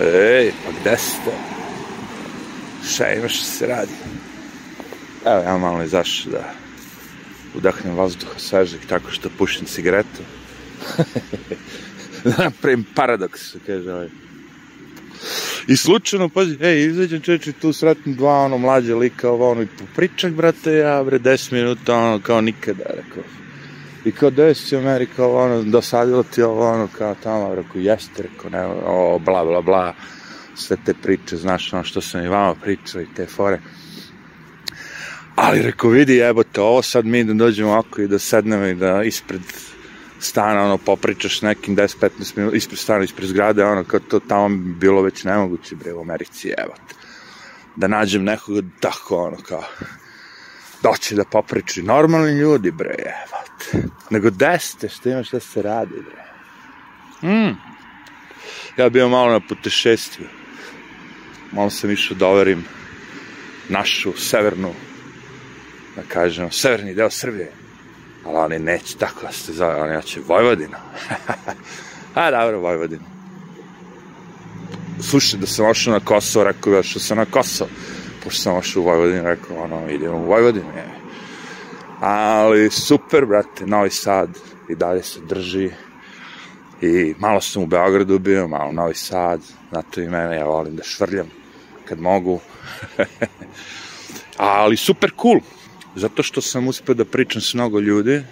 Ej, pa gde ste? Šta imaš što se radi? Evo, ja malo izašao da udahnem vazduha svežeg tako što pušim cigaretu. da napravim paradoks, kaže ovaj. I slučajno, pazi, ej, izađem čeče, tu sretnim dva, ono, mlađe lika, ovo, ono, i popričak, brate, ja, bre, 10 minuta, ono, kao nikada, rekao. I kao, gde si Amerika, ono, dosadilo ti ovo, ono, kao tamo, rekao, jeste, rekao, ne, o, bla, bla, bla, sve te priče, znaš, ono, što sam i vama pričao i te fore. Ali, rekao, vidi, jebote, ovo sad mi da dođemo ovako i da sednemo i da ispred stana, ono, popričaš nekim 10-15 minuta, ispred stana, ispred zgrade, ono, kao to tamo bi bilo već nemoguće, bre, u Americi, evo te. Da nađem nekoga tako, ono, kao, doći da popriči. Normalni ljudi, bre, evo te. Nego deste, što ima šta se radi, bre. Mm. Ja bio malo na putešestvu. Malo sam išao da overim našu severnu, da kažem, severni deo Srbije ali oni neće tako da se zove, oni hoće Vojvodina. A, dobro, Vojvodina. Slušaj, da sam ošao na Kosovo, rekao da što sam na Kosovo. Pošto sam ošao u Vojvodinu, rekao, ono, idemo u Vojvodinu, je. Ali, super, brate, Novi Sad i dalje se drži. I malo sam u Beogradu bio, malo Novi Sad, zato i mene, ja volim da švrljam kad mogu. Ali super cool zato što sam uspeo da pričam s mnogo ljudi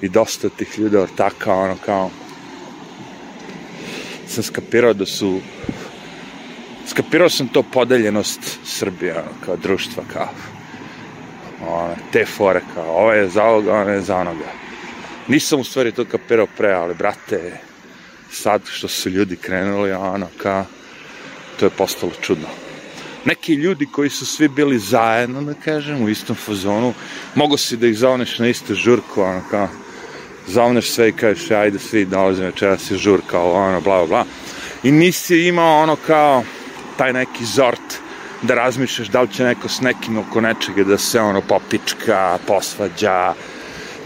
i dosta tih ljudi ortaka, ono kao sam skapirao da su skapirao sam to podeljenost Srbije, ono, kao društva, kao ono, te fore, kao ovo je za ovoga, ono je za onoga. Nisam u stvari to kapirao pre, ali brate, sad što su ljudi krenuli, ono, kao, to je postalo čudno neki ljudi koji su svi bili zajedno, da kažem, u istom fazonu, mogo si da ih zovneš na istu žurku, ono kao, zovneš sve i kažeš, ajde svi dolazimo večeras je žurka, ono, bla, bla, bla. I nisi imao ono kao taj neki zort da razmišljaš da li će neko s nekim oko nečega da se ono popička, posvađa,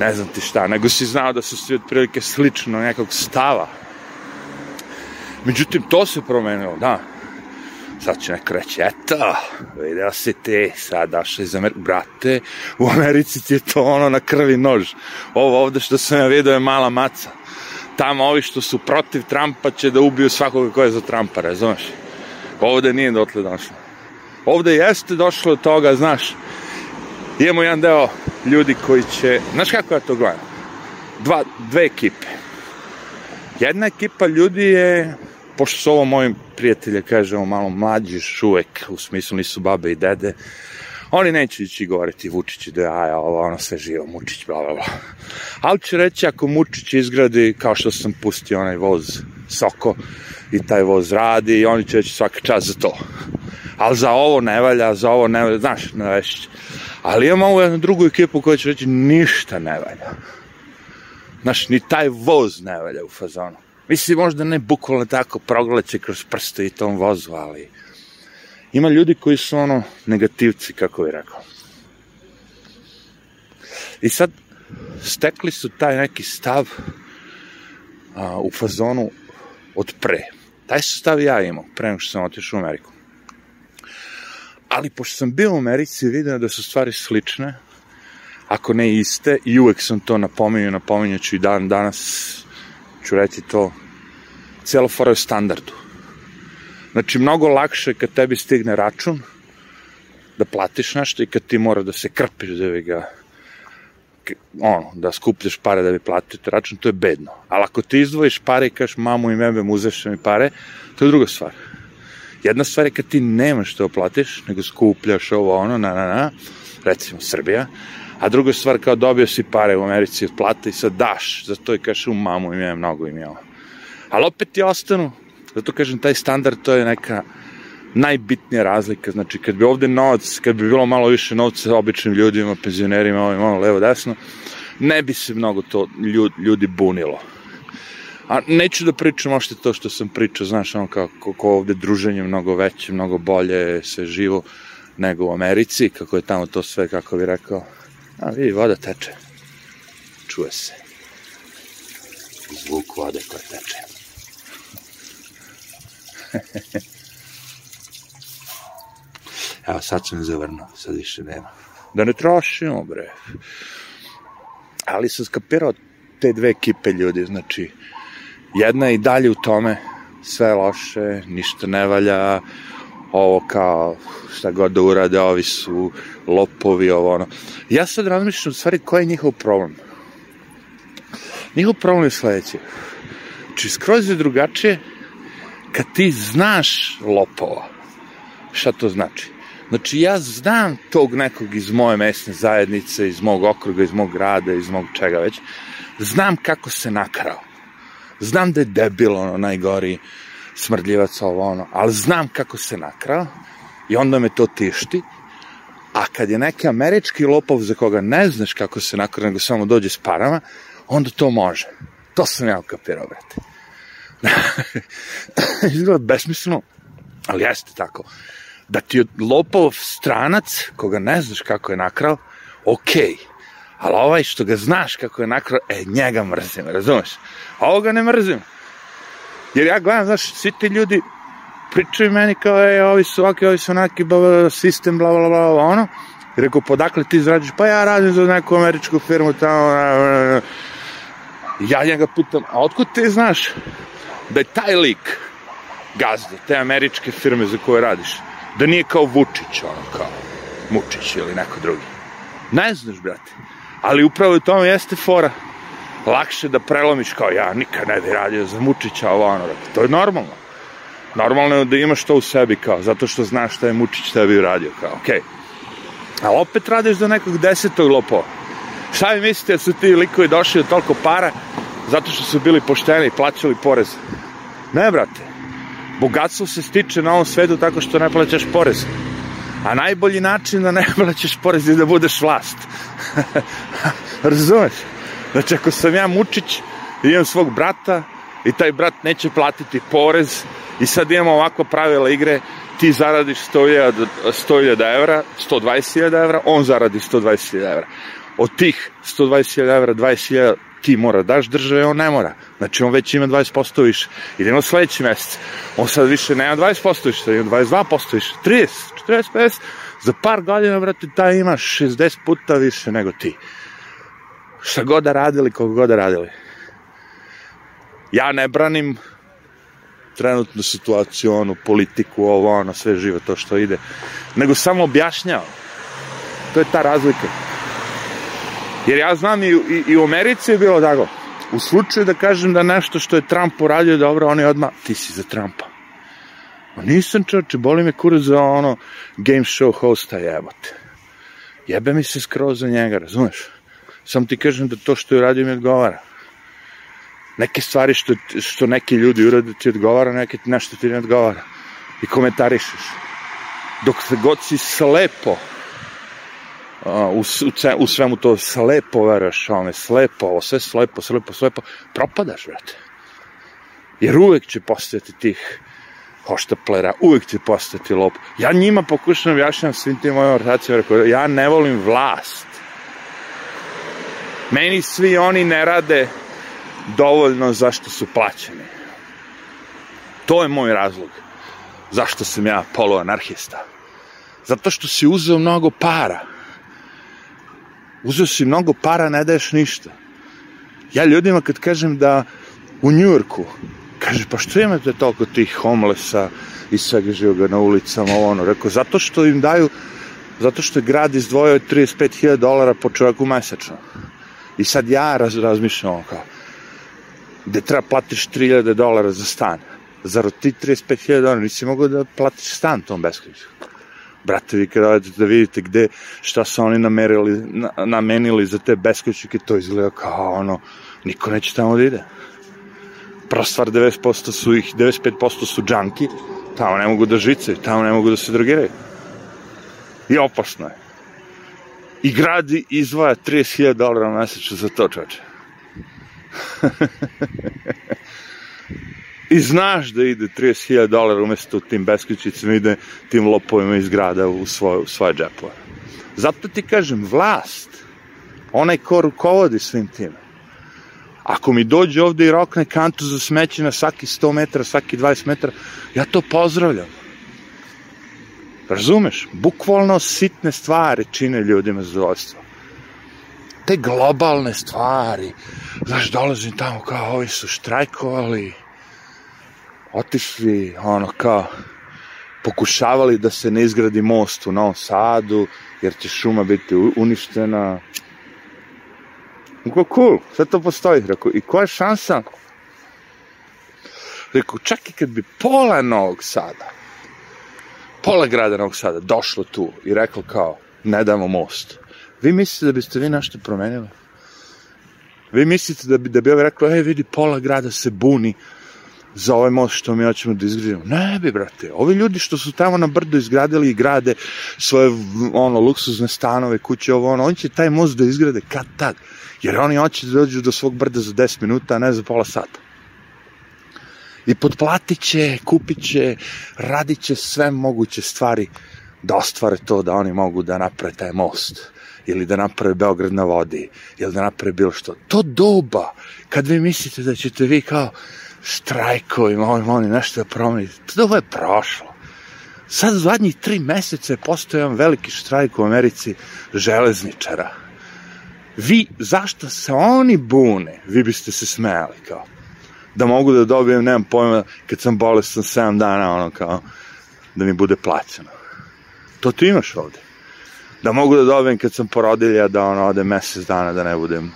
ne znam ti šta, nego si znao da su svi otprilike slično nekog stava. Međutim, to se promenilo, da sad će neko reći, eto, video si ti, sad došli iz Amerike, brate, u Americi ti je to ono na krvi nož. Ovo ovde što sam ja vidio je mala maca. Tamo ovi što su protiv Trumpa će da ubiju svakoga ko je za Trumpa, razumeš? Ovde nije dotle došlo. Ovde jeste došlo od toga, znaš, imamo jedan deo ljudi koji će, znaš kako ja to gledam? Dva, dve ekipe. Jedna ekipa ljudi je pošto su ovo moji prijatelje, kažemo, malo mlađi još uvek, u smislu nisu babe i dede, oni neće ići govoriti Vučić da aja, ovo, ono sve živo, Mučić, bla, bla, bla. Ali će reći ako Mučić izgradi, kao što sam pustio onaj voz Soko, i taj voz radi, i oni će reći svaka čast za to. Ali za ovo ne valja, za ovo ne valja, znaš, ne vešće. Ali imamo ovu jednu drugu ekipu koja će reći ništa ne valja. Znaš, ni taj voz ne valja u fazonu. Mislim, možda ne bukvalno tako progleće kroz prste i tom vozu, ali ima ljudi koji su ono negativci, kako bih rekao. I sad stekli su taj neki stav a, u fazonu od pre. Taj su stav ja imao, pre nego što sam otišao u Ameriku. Ali pošto sam bio u Americi, vidio da su stvari slične, ako ne iste, i uvek sam to napominjao, napominjaću i dan danas ću reći to, cijelo fora je standardu. Znači, mnogo lakše kad tebi stigne račun, da platiš nešto i kad ti mora da se krpiš da bi ga ono, da skupljaš pare da bi platio račun, to je bedno. Ali ako ti izdvojiš pare i kažeš mamu i mebe, uzeš mi pare, to je druga stvar. Jedna stvar je kad ti nemaš što platiš, nego skupljaš ovo, ono, na, na, na, recimo Srbija, a druga stvar kao dobio si pare u Americi od plata i sad daš, za to i kažeš u mamu i mebe, mnogo im je ovo ali opet ti ostanu, zato kažem, taj standard, to je neka najbitnija razlika, znači kad bi ovde novac, kad bi bilo malo više novca običnim ljudima, penzionerima, ovim, ono, levo, desno, ne bi se mnogo to ljudi bunilo. A neću da pričam ošte to što sam pričao, znaš, ono kako, kako ovde druženje mnogo veće, mnogo bolje, sve živo nego u Americi, kako je tamo to sve, kako bi rekao, a vidi, voda teče, čuje se, zvuk vode koja teče. Evo, sad sam zavrnuo, sad više nema. Da ne trošimo, bre. Ali sam skapirao te dve ekipe ljudi, znači, jedna je i dalje u tome, sve loše, ništa ne valja, ovo kao šta god da urade, ovi su lopovi, ovo ono. Ja sad razmišljam u stvari koji je njihov problem. Njihov problem je sledeći. Znači, skroz je drugačije kad ti znaš lopova. Šta to znači? Znači, ja znam tog nekog iz moje mesne zajednice, iz mog okruga, iz mog grada, iz mog čega već. Znam kako se nakrao. Znam da je debil, ono, najgori smrdljivac, ovo, ono, ali znam kako se nakrao i onda me to tišti. A kad je neki američki lopov za koga ne znaš kako se nakrao, nego samo dođe s parama, onda to može. To sam ja ukapirao, brate. Izgleda besmisleno, ali jeste tako. Da ti je lopov stranac, koga ne znaš kako je nakrao, okej. Okay. Ali ovaj što ga znaš kako je nakrao, e, njega mrzim, razumeš? A ovoga ne mrzim. Jer ja gledam, znaš, svi ti ljudi pričaju meni kao, e, ovi su ovaki, ovi su onaki, bla, bla, sistem, bla, bla, bla, bla, ono. I rekao, podakle ti izrađuješ? Pa ja radim za neku američku firmu tamo, bla, bla, bla. Ja njega pitam, a otkud ti znaš da je taj lik gazda, te američke firme za koje radiš, da nije kao Vučić, ono kao Mučić ili neko drugi. Ne znaš, brate. Ali upravo u tome jeste fora. Lakše da prelomiš kao ja nikad ne bi radio za Mučića, ovo ono, brate. To je normalno. Normalno je da imaš to u sebi kao, zato što znaš šta je Mučić tebi uradio, kao, okej. Okay. A opet radiš za nekog desetog lopova. Šta vi mislite da su ti likovi došli do toliko para zato što su bili pošteni i plaćali porez? Ne, brate. Bogatstvo se stiče na ovom svetu tako što ne plaćaš porez. A najbolji način da ne plaćaš porez je da budeš vlast. Razumeš? Znači, ako sam ja Mučić, imam svog brata i taj brat neće platiti porez i sad imamo ovako pravila igre, ti zaradiš 100.000 100 evra, 120.000 evra, on zaradi 120.000 evra od tih 120.000 evra, 20.000 ti mora daš države, on ne mora. Znači, on već ima 20% više. Idemo sledeći mesec. On sad više nema 20% više, sad ima 22% više, 30, 40, 50. Za par godina, brate, taj ima 60 puta više nego ti. Šta god da radili, koga god da radili. Ja ne branim trenutnu situaciju, onu, politiku, ovo, ono, sve živo to što ide, nego samo objašnjavam. To je ta razlika. Jer ja znam i, i, i u Americi je bilo tako. U slučaju da kažem da nešto što je Trump uradio dobro, oni odmah, ti si za Trumpa. Ma nisam čoče, boli me kurac za ono game show hosta jebote. Jebe mi se skroz za njega, razumeš? Sam ti kažem da to što je uradio mi odgovara. Neke stvari što, što neki ljudi urade ti odgovara, neke nešto ti ne odgovara. I komentarišeš. Dok god si slepo u, u, u svemu to slepo veraš, one, slepo, ovo sve slepo, slepo, slepo, propadaš, brate. Jer uvek će postojati tih hoštaplera, uvek će postati lop. Ja njima pokušam objašnjam svim tim mojim ortacijama, rekao, ja ne volim vlast. Meni svi oni ne rade dovoljno zašto su plaćeni. To je moj razlog. Zašto sam ja poluanarhista? Zato što si uzeo mnogo para uzeo si mnogo para, ne daješ ništa. Ja ljudima kad kažem da u Njujorku, kaže, pa što imate toliko tih homelessa i svega živoga na ulicama, ono, rekao, zato što im daju, zato što je grad izdvojio 35.000 dolara po čovjeku mesečno. I sad ja raz, razmišljam ovo kao, gde treba platiš 3000 dolara za stan. Zar ti 35.000 dolara nisi mogao da platiš stan tom beskoviću? Brate, vi kada odete da vidite gde, šta su oni namerili, na, namenili za te beskočnike, to izgleda kao ono, niko neće tamo da ide. Prva stvar, 90% su ih, 95% su džanki, tamo ne mogu da žicaju, tamo ne mogu da se drogiraju. I opasno je. I gradi izvaja 30.000 dolara mesečno za to, čoče. i znaš da ide 30.000 dolara umesto tim beskućicima ide tim lopovima iz grada u svoje, u svoje džepove. Zato ti kažem, vlast, onaj ko rukovodi svim tim, Ako mi dođe ovde i rokne kantu za smeće na svaki 100 metara, svaki 20 metara, ja to pozdravljam. Razumeš? Bukvalno sitne stvari čine ljudima zadovoljstvo. Te globalne stvari. Znaš, dolazim tamo kao ovi su štrajkovali, otišli, ono, kao, pokušavali da se ne izgradi most u Novom Sadu, jer će šuma biti uništena. Kako cool, sve to postoji. Rekao, i koja je šansa? Rekao, čak i kad bi pola Novog Sada, pola grada Novog Sada došlo tu i rekao kao, ne damo most. Vi mislite da biste vi nešto promenili? Vi mislite da bi, da bi ovaj rekao, ej, vidi, pola grada se buni, za ovaj most što mi hoćemo da izgradimo. Ne bi, brate, ovi ljudi što su tamo na brdu izgradili i grade svoje ono, luksuzne stanove, kuće, ovo, ono, oni će taj most da izgrade kad tad. Jer oni hoće da dođu do svog brda za 10 minuta, a ne za pola sata. I potplatit će, kupit će, radit će sve moguće stvari da ostvare to da oni mogu da naprave taj most ili da naprave Beograd na vodi, ili da naprave bilo što. To doba, kad vi mislite da ćete vi kao, štrajkovima, ovim, ovim, nešto da promenite. To je prošlo. Sad zadnjih tri meseca je postojan veliki štrajk u Americi železničara. Vi, zašto se oni bune, vi biste se smejali kao. Da mogu da dobijem, nemam pojma, kad sam bolestan 7 dana, ono kao, da mi bude plaćeno. To ti imaš ovde. Da mogu da dobijem kad sam porodilja, da ono ode mesec dana, da ne budem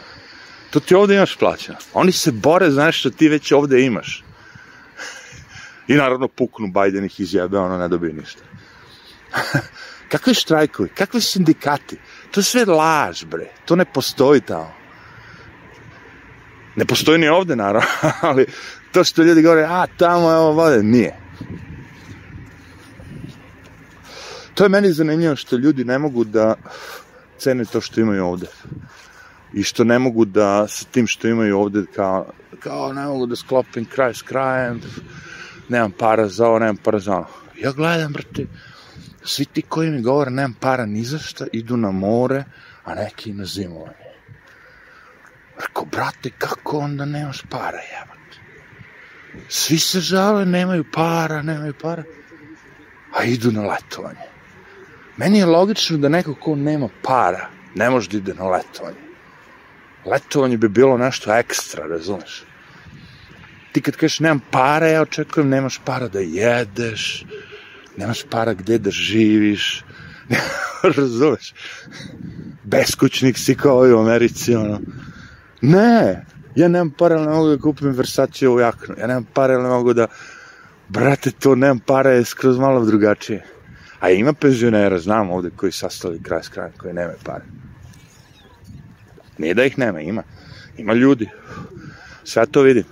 To ti ovde imaš plaćeno. Oni se bore za nešto ti već ovde imaš. I naravno puknu Biden ih izjebe, ono ne dobije ništa. Kakve štrajkovi, kakve sindikati? To je sve laž, bre. To ne postoji tamo. Ne postoji ni ovde, naravno, ali to što ljudi govore, a tamo je ovo vode, nije. To je meni zanimljivo što ljudi ne mogu da cene to što imaju ovde i što ne mogu da sa tim što imaju ovde kao, kao ne mogu da sklopim kraj s krajem, nemam para za ovo, nemam para za ono. Ja gledam, brate, svi ti koji mi govore nemam para ni za šta, idu na more, a neki na zimovanje. Rekao, brate, kako onda nemaš para, jebate? Svi se žale, nemaju para, nemaju para, a idu na letovanje. Meni je logično da neko ko nema para, ne može da ide na letovanje letovanje bi bilo nešto ekstra, razumeš? Ti kad kažeš nemam para, ja očekujem nemaš para da jedeš, nemaš para gde da živiš, razumeš? Beskućnik si kao i u Americi, ono. Ne, ja nemam para, ne mogu da kupim Versace u jaknu, ja nemam para, ne mogu da, brate, to nemam para, je skroz malo drugačije. A ima penzionera, znam ovde, koji sastali kraj s krajem, koji nemaju pare. Nije da ih nema, ima. Ima ljudi. Sve to vidim.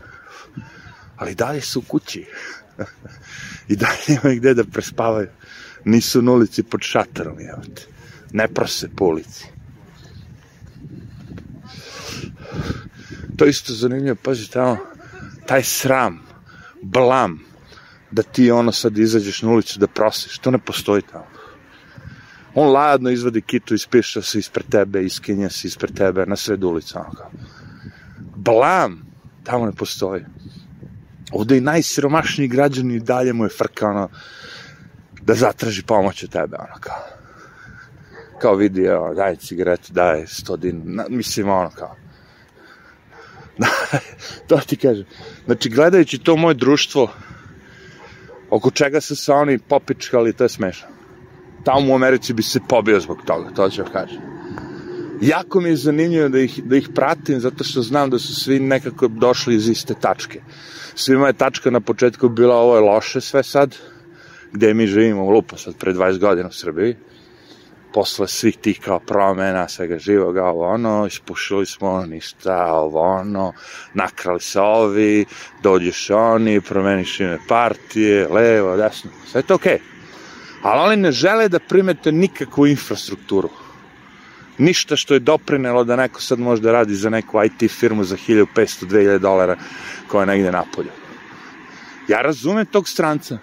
Ali dalje su u kući. I dalje ima gde da prespavaju. Nisu na ulici pod šatarom, jevate. Ne prose po ulici. To isto zanimljivo, pazi tamo, taj sram, blam, da ti ono sad izađeš na ulicu da prosiš, to ne postoji tamo. On ladno izvadi kitu, ispiša se ispred tebe, iskenja se ispred tebe, na sred ulica. Ono Blam, tamo ne postoji. Ovde i najsiromašniji građani dalje mu je frka, ono, da zatraži pomoć od tebe, ono kao. Kao vidi, evo, daj cigaretu, daj sto din, na, mislim, ono kao. to ti kažem. Znači, gledajući to moje društvo, oko čega su se oni popičkali, to je smešno tamo u Americi bi se pobio zbog toga, to ću vam kažem. Jako mi je zanimljivo da ih, da ih pratim, zato što znam da su svi nekako došli iz iste tačke. Svima je tačka na početku bila ovo je loše sve sad, gde mi živimo Lupa sad pre 20 godina u Srbiji. Posle svih tih kao promena, svega živoga, ovo ono, ispušili smo ništa, ovo ono, nakrali se ovi, dođeš oni, promeniš ime partije, levo, desno, sve je to okej. Okay ali oni ne žele da primete nikakvu infrastrukturu. Ništa što je doprinelo da neko sad može da radi za neku IT firmu za 1500-2000 dolara koja je negde napolju. Ja razumem tog stranca.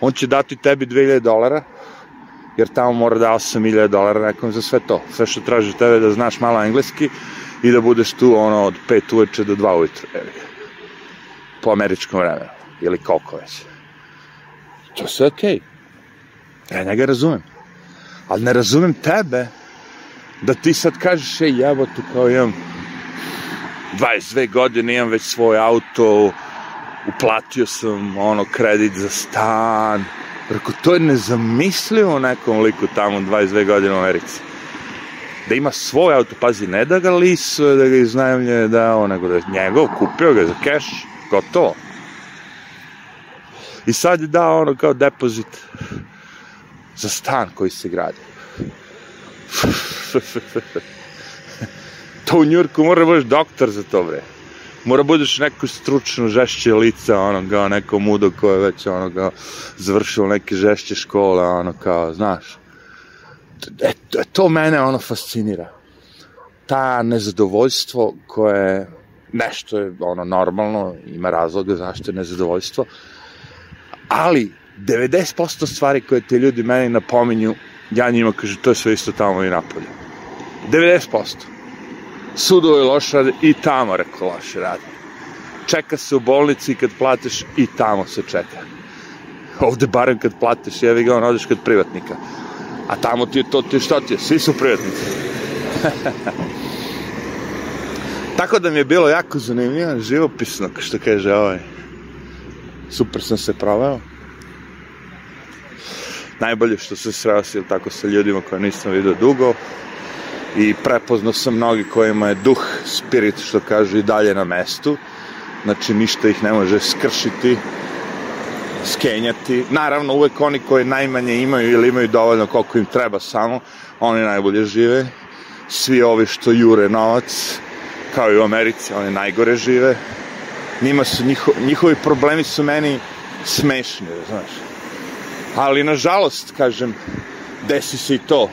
On će dati tebi 2000 dolara, jer tamo mora da 8000 dolara nekom za sve to. Sve što traži tebe da znaš malo engleski i da budeš tu ono od 5 uveče do 2 ujutru, evi po američkom vremenu, ili koliko već. To sve okej. Okay. Ja njega razumem. Ali ne razumem tebe da ti sad kažeš, ej, jebote, kao imam 22 godine, imam već svoj auto, uplatio sam ono kredit za stan. Rekao, to je nezamislivo nekom liku tamo 22 godine u Americi. Da ima svoj auto, pazi, ne da ga lisuje, da ga iznajemlje, da nego da je njegov, kupio ga za keš, gotovo. I sad je dao ono kao depozit za stan koji se gradi. to u Njurku mora da budeš doktor za to, bre. Mora budeš neko stručno žešće lica, ono, kao neko mudo ko je već, ono, kao, završilo neke žešće škole, ono, kao, znaš. E, to mene, ono, fascinira. Ta nezadovoljstvo koje nešto je, ono, normalno, ima razloga zašto je nezadovoljstvo, ali 90% stvari koje te ljudi meni napominju, ja njima kažu, to je sve isto tamo i napolje. 90%. Sudovi loše rade i tamo, rekao, loše rade. Čeka se u bolnici kad platiš i tamo se čeka. Ovde barem kad platiš, jevi ga, on odeš kod privatnika. A tamo ti je to, ti šta ti je, svi su privatnici. Tako da mi je bilo jako zanimljivo, živopisno, što kaže ovaj. Super sam se proveo. Najbolje što se sreo si tako sa ljudima koje nisam vidio dugo i prepoznao sam mnogi kojima je duh, spirit, što kažu, i dalje na mestu. Znači, ništa ih ne može skršiti, skenjati. Naravno, uvek oni koji najmanje imaju ili imaju dovoljno koliko im treba samo, oni najbolje žive. Svi ovi što jure novac, kao i u Americi, oni najgore žive. Njima su, njiho, njihovi problemi su meni smešni, znaš. Ali, nažalost, kažem, desi se i to.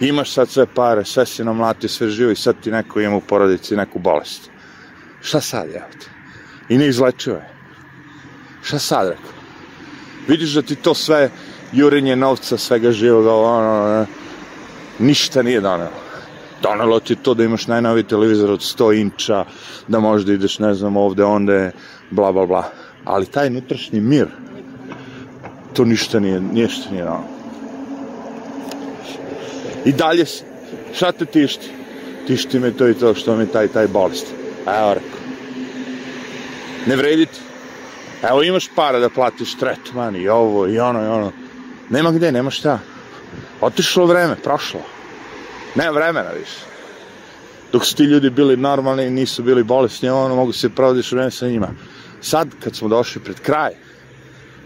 Imaš sad sve pare, sve si namlatio, sve živo i sad ti neko ima u porodici neku bolest. Šta sad, ja? I ne izlečivo je. Šta sad, rekao? Vidiš da ti to sve jurenje novca, svega živoga, ono, ništa nije donelo donelo ti to da imaš najnovi televizor od 100 inča, da možda ideš, ne znam, ovde, onde, bla, bla, bla. Ali taj unutrašnji mir, to ništa nije, ništa nije dano. I dalje, šta te tišti? Tišti me to i to što mi taj, taj bolest. Evo rekao. Ne vredi ti. Evo imaš para da platiš tretman i ovo i ono i ono. Nema gde, nema šta. Otišlo vreme, prošlo. Nema vremena više. Dok su ti ljudi bili normalni, nisu bili bolesni, ono, mogu se provodiš vreme sa njima. Sad, kad smo došli pred kraj,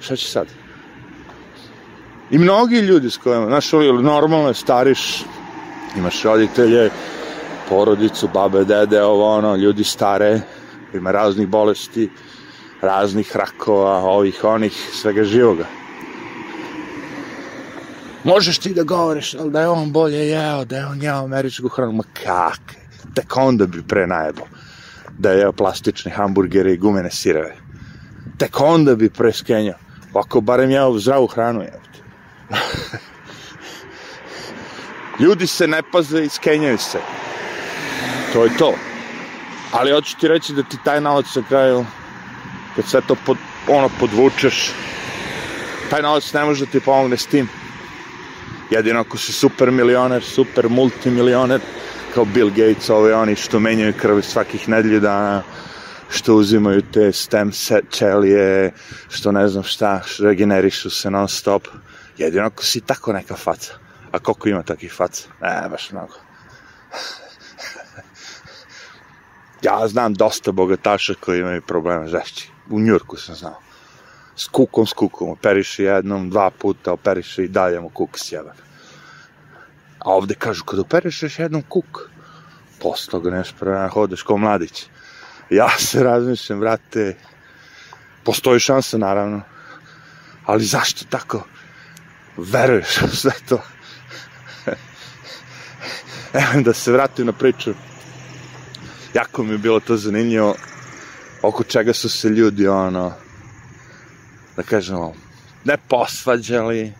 šta će sad? I mnogi ljudi s kojima, znaš, normalno je stariš, imaš roditelje, porodicu, babe, dede, ovo, ono, ljudi stare, ima raznih bolesti, raznih rakova, ovih, onih, svega živoga. Možeš ti da govoriš, ali da je on bolje jeo, da je on jeo američku hranu, ma kak, tek onda bi pre najebo da je jeo plastične hamburgere i gumene sireve. Tek onda bi pre skenjao. Ako barem jeo zdravu hranu, je. Ljudi se ne paze i skenjaju se. To je to. Ali hoću ti reći da ti taj novac na kraju, kad sve to pod, ono podvučeš, taj novac ne može da ti pomogne s tim. Jedino ako si super milioner, super multimilioner, kao Bill Gates, ove oni što menjaju krv svakih nedelju dana, što uzimaju te stem ćelije, što ne znam šta, regenerišu se non stop. Jedino ako si tako neka faca. A koliko ima takih faca? Ne, baš mnogo. ja znam dosta bogataša koji imaju problema žešći. U Njurku sam znao s kukom, s kukom, operiše jednom, dva puta, operiše i dalje mu kuk sjeban. A ovde kažu, kad operišeš jednom kuk, posle toga neš prema hodeš kao mladić. Ja se razmišljam, vrate, postoji šansa, naravno, ali zašto tako veruješ sve to? Evo da se vratim na priču. Jako mi je bilo to zanimljivo oko čega su se ljudi, ono, da kažemo, ne posvađali,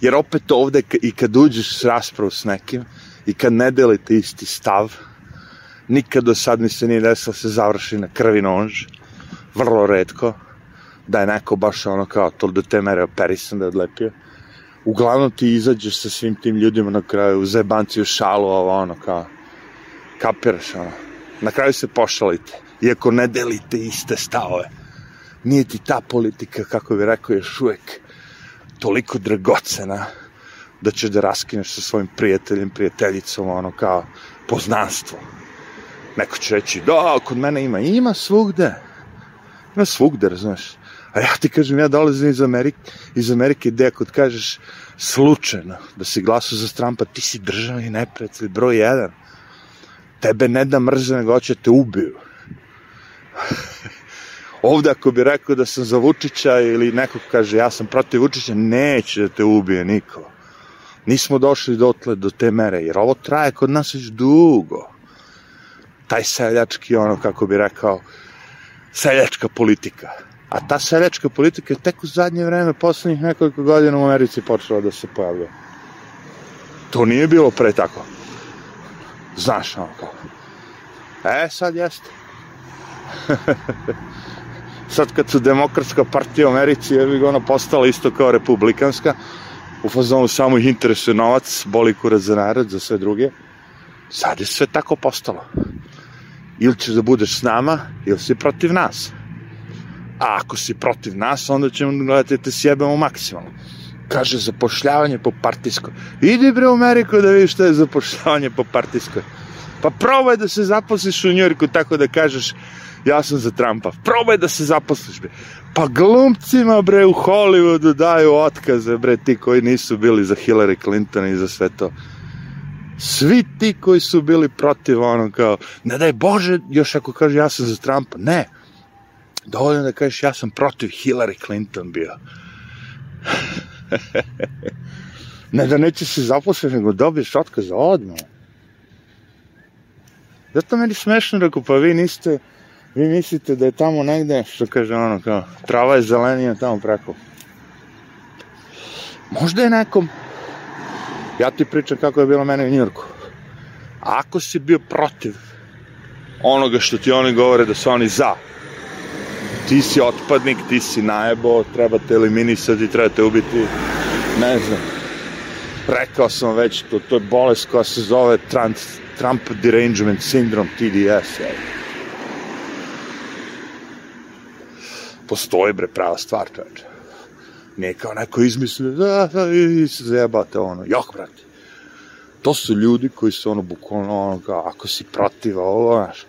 jer opet ovde i kad uđeš s raspravu s nekim i kad ne delite isti stav, Nikad do sad mi se nije desilo da se završi na krvi nož. Vrlo redko. Da je neko baš ono kao to do te mere operisan da je odlepio. Uglavnom ti izađeš sa svim tim ljudima na kraju, u šalu, ovo ono kao, kapiraš ono. Na kraju se pošalite, iako ne delite iste stavove. Nije ti ta politika, kako bi rekao, još uvek toliko dragocena da ćeš da raskineš sa svojim prijateljem, prijateljicom, ono kao poznanstvo. Neko će reći, da, kod mene ima, ima svugde. Ima svugde, razumeš. A ja ti kažem, ja dolazim iz Amerike, iz Amerike gde kod kažeš slučajno da si glasao za Trumpa, ti si državni neprijatelj, broj jedan. Tebe ne da mrze, nego hoće te ubiju. Ovde ako bi rekao da sam za Vučića ili neko kaže ja sam protiv Vučića, neće da te ubije niko. Nismo došli dotle do te mere, jer ovo traje kod nas već dugo. Taj seljački, ono, kako bi rekao, seljačka politika. A ta seljačka politika je tek u zadnje vreme, poslednjih nekoliko godina u Americi počela da se pojavlja. To nije bilo pre tako. Znaš, ono kao. E, sad jeste. sad kad su demokratska partija u Americi, je bi ona postala isto kao republikanska, u fazonu samo ih interesuje novac, boli kurac za narod, za sve druge. Sad je sve tako postalo. Ili ćeš da budeš s nama, ili si protiv nas. A ako si protiv nas, onda ćemo gledati da te sjebemo maksimalno. Kaže, zapošljavanje po partijskoj. Idi bre u Ameriku da vidiš šta je zapošljavanje po partijskoj. Pa probaj da se zaposliš u Njorku tako da kažeš ja sam za Trumpa. Probaj da se zaposliš, bre. Pa glumcima, bre, u Hollywoodu daju otkaze, bre, ti koji nisu bili za Hillary Clinton i za sve to. Svi ti koji su bili protiv ono kao, ne daj Bože, još ako kaže ja sam za Trumpa, ne. Dovoljno da kažeš ja sam protiv Hillary Clinton bio. ne da neće se zaposliti, nego dobiješ otkaz odmah. Zato meni smešno rekao, pa vi niste, vi mislite da je tamo negde, što kaže ono, kao, trava je zelenija tamo preko. Možda je nekom, ja ti pričam kako je bilo mene u Njurku. Ako si bio protiv onoga što ti oni govore da su oni za, ti si otpadnik, ti si najebo, treba te eliminisati, treba te ubiti, ne znam. Rekao sam već, to, to je bolest koja se zove trans, Trump Derangement Syndrome, TDS. Je. Postoji, bre, prava stvar, čoveče. Nije kao neko izmislio, da, da, i se zajebate, ono, jok, brate. To su ljudi koji su, ono, bukvalno, ono, kao, ako si protiv ovo, znaš,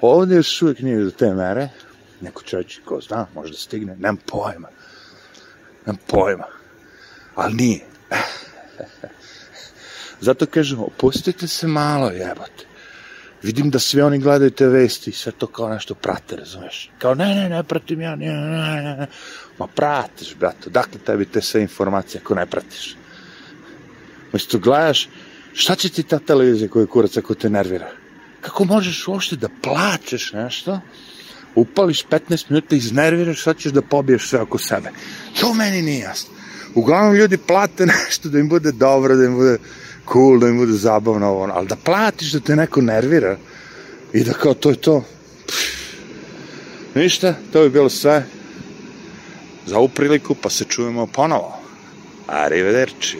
ovde još uvijek nije do te mere, neko čovječ, ko zna, možda stigne, nemam pojma. Nemam pojma. Ali nije. Zato kažem, opustite se malo, jebote. Vidim da svi oni gledaju te vesti i sve to kao nešto prate, razumeš? Kao, ne, ne, ne pratim ja, ne, ne, ne, ne. Ma pratiš, brato, dakle tebi te sve informacije ako ne pratiš? Mesto gledaš, šta će ti ta televizija koja je kurac ako te nervira? Kako možeš uopšte da plaćeš nešto, upališ 15 minuta, iznerviraš, sad ćeš da pobiješ sve oko sebe. To meni nije jasno. Uglavnom ljudi plate nešto da im bude dobro, da im bude cool, da im bude zabavno ovo, ali da platiš da te neko nervira i da kao to je to. Pff, ništa, to bi bilo sve za ovu priliku, pa se čujemo ponovo. Arrivederci.